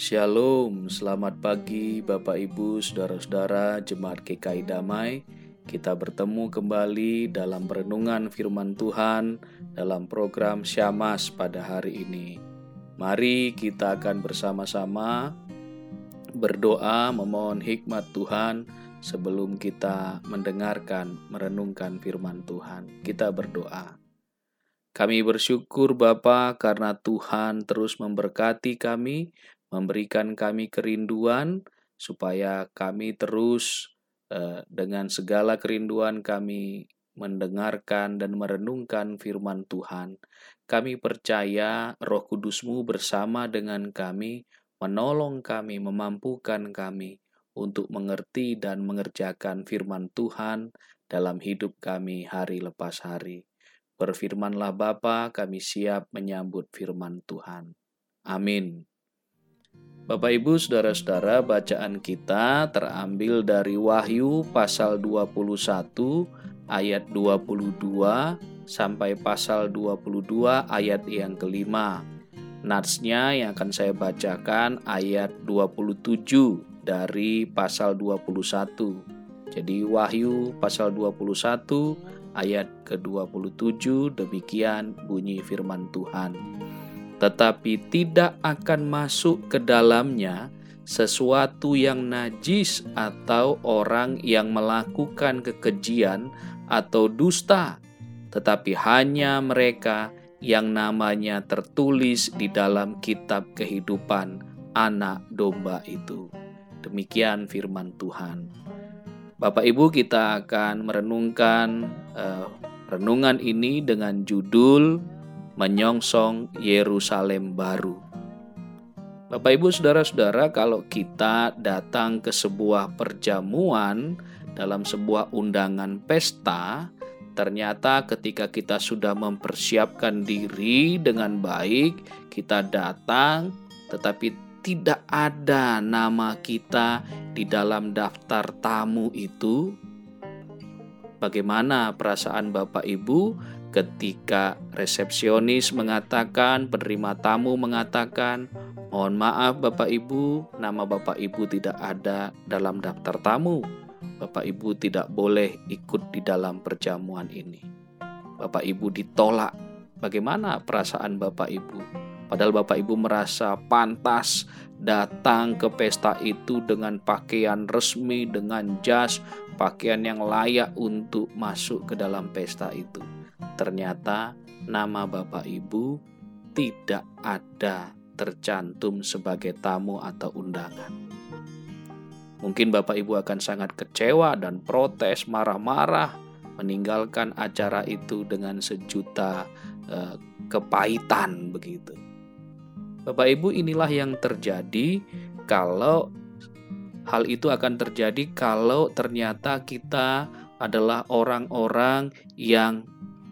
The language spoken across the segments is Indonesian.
Shalom, selamat pagi Bapak Ibu, Saudara-saudara Jemaat GKI Damai. Kita bertemu kembali dalam perenungan firman Tuhan dalam program Syamas pada hari ini. Mari kita akan bersama-sama berdoa memohon hikmat Tuhan sebelum kita mendengarkan merenungkan firman Tuhan. Kita berdoa. Kami bersyukur Bapa karena Tuhan terus memberkati kami memberikan kami kerinduan supaya kami terus uh, dengan segala kerinduan kami mendengarkan dan merenungkan firman Tuhan. Kami percaya Roh Kudusmu bersama dengan kami, menolong kami, memampukan kami untuk mengerti dan mengerjakan firman Tuhan dalam hidup kami hari lepas hari. Berfirmanlah Bapa, kami siap menyambut firman Tuhan. Amin. Bapak Ibu Saudara-saudara, bacaan kita terambil dari Wahyu pasal 21 ayat 22 sampai pasal 22 ayat yang kelima. Natsnya yang akan saya bacakan ayat 27 dari pasal 21. Jadi Wahyu pasal 21 ayat ke-27 demikian bunyi firman Tuhan tetapi tidak akan masuk ke dalamnya sesuatu yang najis atau orang yang melakukan kekejian atau dusta, tetapi hanya mereka yang namanya tertulis di dalam kitab kehidupan anak domba itu. Demikian firman Tuhan. Bapak Ibu kita akan merenungkan uh, renungan ini dengan judul menyongsong Yerusalem baru. Bapak, ibu, saudara-saudara, kalau kita datang ke sebuah perjamuan dalam sebuah undangan pesta, ternyata ketika kita sudah mempersiapkan diri dengan baik, kita datang, tetapi tidak ada nama kita di dalam daftar tamu itu. Bagaimana perasaan Bapak Ibu ketika resepsionis mengatakan, penerima tamu mengatakan, "Mohon maaf Bapak Ibu, nama Bapak Ibu tidak ada dalam daftar tamu. Bapak Ibu tidak boleh ikut di dalam perjamuan ini." Bapak Ibu ditolak. Bagaimana perasaan Bapak Ibu? Padahal Bapak Ibu merasa pantas datang ke pesta itu dengan pakaian resmi, dengan jas, pakaian yang layak untuk masuk ke dalam pesta itu ternyata nama Bapak Ibu tidak ada tercantum sebagai tamu atau undangan. Mungkin Bapak Ibu akan sangat kecewa dan protes, marah-marah, meninggalkan acara itu dengan sejuta eh, kepahitan begitu. Bapak Ibu, inilah yang terjadi kalau hal itu akan terjadi kalau ternyata kita adalah orang-orang yang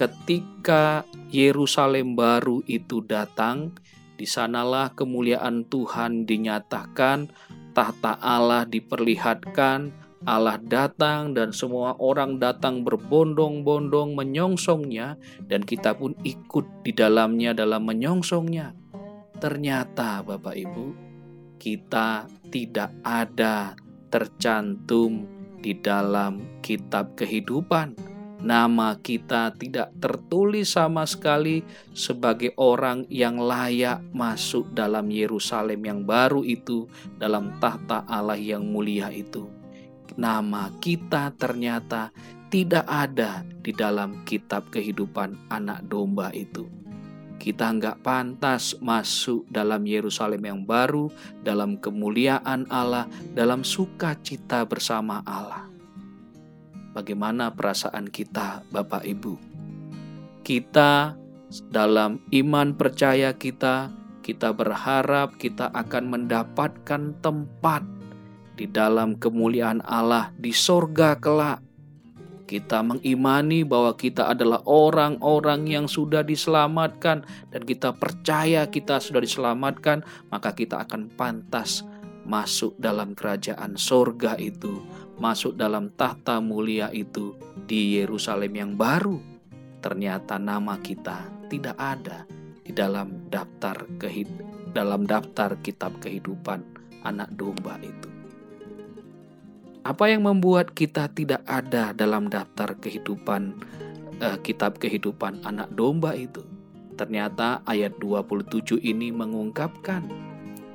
ketika Yerusalem baru itu datang, di sanalah kemuliaan Tuhan dinyatakan, tahta Allah diperlihatkan, Allah datang dan semua orang datang berbondong-bondong menyongsongnya dan kita pun ikut di dalamnya dalam menyongsongnya. Ternyata Bapak Ibu, kita tidak ada tercantum di dalam kitab kehidupan nama kita tidak tertulis sama sekali sebagai orang yang layak masuk dalam Yerusalem yang baru itu, dalam tahta Allah yang mulia itu. Nama kita ternyata tidak ada di dalam kitab kehidupan anak domba itu. Kita nggak pantas masuk dalam Yerusalem yang baru, dalam kemuliaan Allah, dalam sukacita bersama Allah bagaimana perasaan kita, Bapak Ibu. Kita dalam iman percaya kita, kita berharap kita akan mendapatkan tempat di dalam kemuliaan Allah di sorga kelak. Kita mengimani bahwa kita adalah orang-orang yang sudah diselamatkan, dan kita percaya kita sudah diselamatkan, maka kita akan pantas masuk dalam kerajaan sorga itu, masuk dalam tahta mulia itu di Yerusalem yang baru. Ternyata nama kita tidak ada di dalam daftar kehid dalam daftar kitab kehidupan anak domba itu. Apa yang membuat kita tidak ada dalam daftar kehidupan eh, kitab kehidupan anak domba itu? Ternyata ayat 27 ini mengungkapkan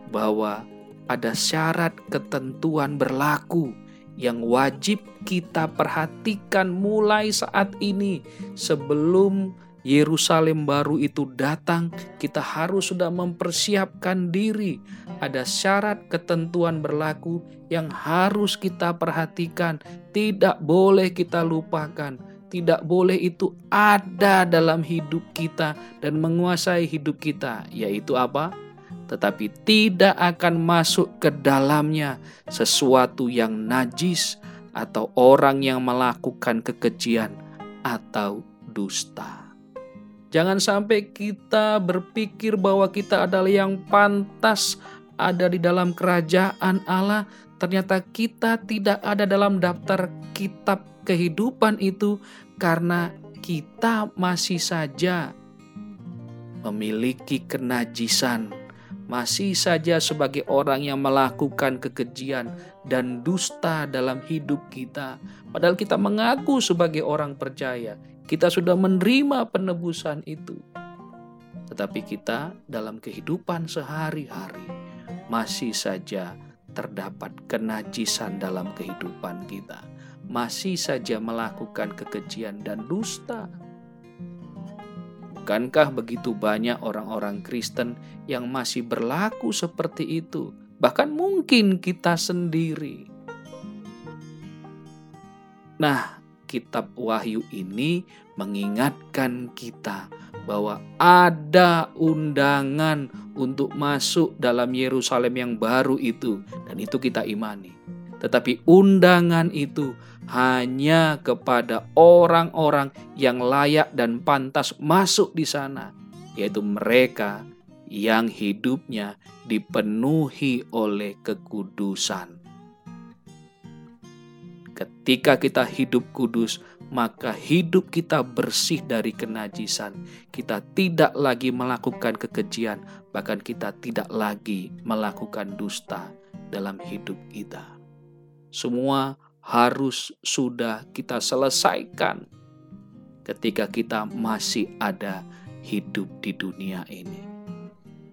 bahwa ada syarat ketentuan berlaku yang wajib kita perhatikan mulai saat ini sebelum Yerusalem baru itu datang, kita harus sudah mempersiapkan diri. Ada syarat ketentuan berlaku yang harus kita perhatikan, tidak boleh kita lupakan. Tidak boleh itu ada dalam hidup kita dan menguasai hidup kita, yaitu apa? Tetapi tidak akan masuk ke dalamnya sesuatu yang najis atau orang yang melakukan kekejian atau dusta. Jangan sampai kita berpikir bahwa kita adalah yang pantas ada di dalam kerajaan Allah, ternyata kita tidak ada dalam daftar kitab kehidupan itu karena kita masih saja memiliki kenajisan, masih saja sebagai orang yang melakukan kekejian dan dusta dalam hidup kita. Padahal kita mengaku sebagai orang percaya, kita sudah menerima penebusan itu. Tetapi kita dalam kehidupan sehari-hari masih saja terdapat kenajisan dalam kehidupan kita. Masih saja melakukan kekejian dan dusta. Bukankah begitu banyak orang-orang Kristen yang masih berlaku seperti itu? Bahkan mungkin kita sendiri. Nah, kitab Wahyu ini mengingatkan kita bahwa ada undangan untuk masuk dalam Yerusalem yang baru itu, dan itu kita imani. Tetapi undangan itu hanya kepada orang-orang yang layak dan pantas masuk di sana, yaitu mereka yang hidupnya dipenuhi oleh kekudusan. Ketika kita hidup kudus, maka hidup kita bersih dari kenajisan. Kita tidak lagi melakukan kekejian, bahkan kita tidak lagi melakukan dusta dalam hidup kita. Semua harus sudah kita selesaikan ketika kita masih ada hidup di dunia ini.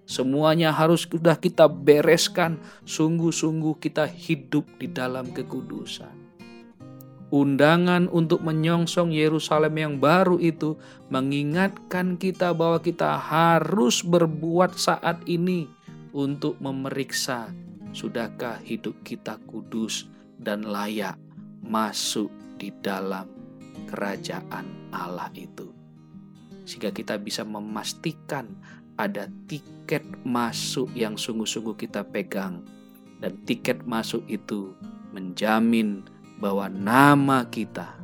Semuanya harus sudah kita bereskan, sungguh-sungguh kita hidup di dalam kekudusan undangan untuk menyongsong Yerusalem yang baru itu mengingatkan kita bahwa kita harus berbuat saat ini untuk memeriksa sudahkah hidup kita kudus dan layak masuk di dalam kerajaan Allah itu. Sehingga kita bisa memastikan ada tiket masuk yang sungguh-sungguh kita pegang dan tiket masuk itu menjamin bahwa nama kita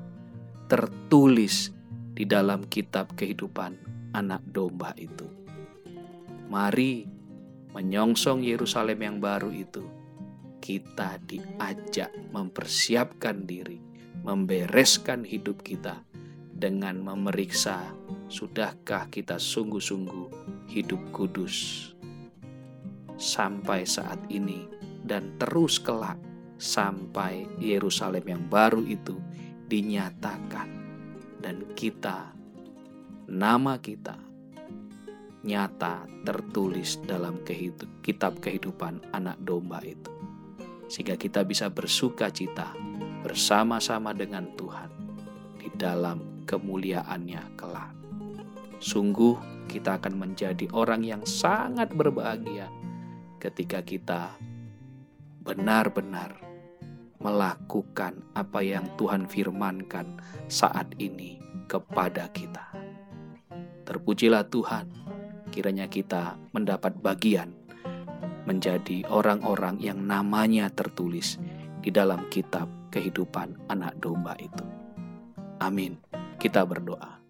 tertulis di dalam kitab kehidupan anak domba itu. Mari menyongsong Yerusalem yang baru itu. Kita diajak mempersiapkan diri, membereskan hidup kita dengan memeriksa sudahkah kita sungguh-sungguh hidup kudus sampai saat ini dan terus kelak sampai Yerusalem yang baru itu dinyatakan? Dan kita nama kita nyata tertulis dalam kitab kehidupan anak domba itu sehingga kita bisa bersuka cita bersama-sama dengan Tuhan di dalam kemuliaannya kelak. Sungguh kita akan menjadi orang yang sangat berbahagia ketika kita benar-benar melakukan apa yang Tuhan firmankan saat ini kepada kita. Terpujilah Tuhan, kiranya kita mendapat bagian menjadi orang-orang yang namanya tertulis di dalam kitab kehidupan anak domba itu. Amin. Kita berdoa.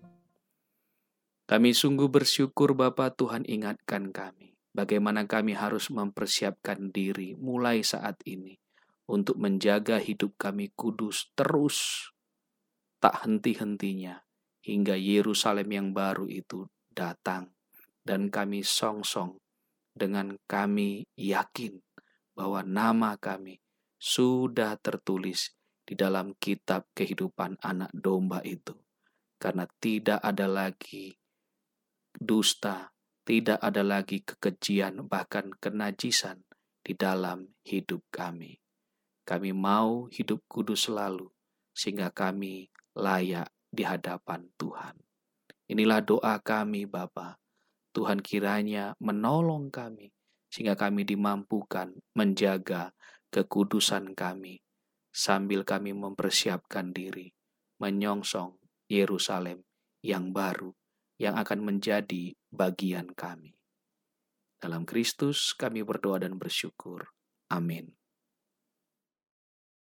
Kami sungguh bersyukur Bapa Tuhan ingatkan kami bagaimana kami harus mempersiapkan diri mulai saat ini untuk menjaga hidup kami kudus terus, tak henti-hentinya, hingga Yerusalem yang baru itu datang dan kami songsong dengan kami yakin bahwa nama kami sudah tertulis di dalam kitab kehidupan anak domba itu. Karena tidak ada lagi dusta, tidak ada lagi kekejian, bahkan kenajisan di dalam hidup kami. Kami mau hidup kudus selalu, sehingga kami layak di hadapan Tuhan. Inilah doa kami Bapa. Tuhan kiranya menolong kami, sehingga kami dimampukan menjaga kekudusan kami, sambil kami mempersiapkan diri, menyongsong Yerusalem yang baru, yang akan menjadi bagian kami. Dalam Kristus kami berdoa dan bersyukur. Amin.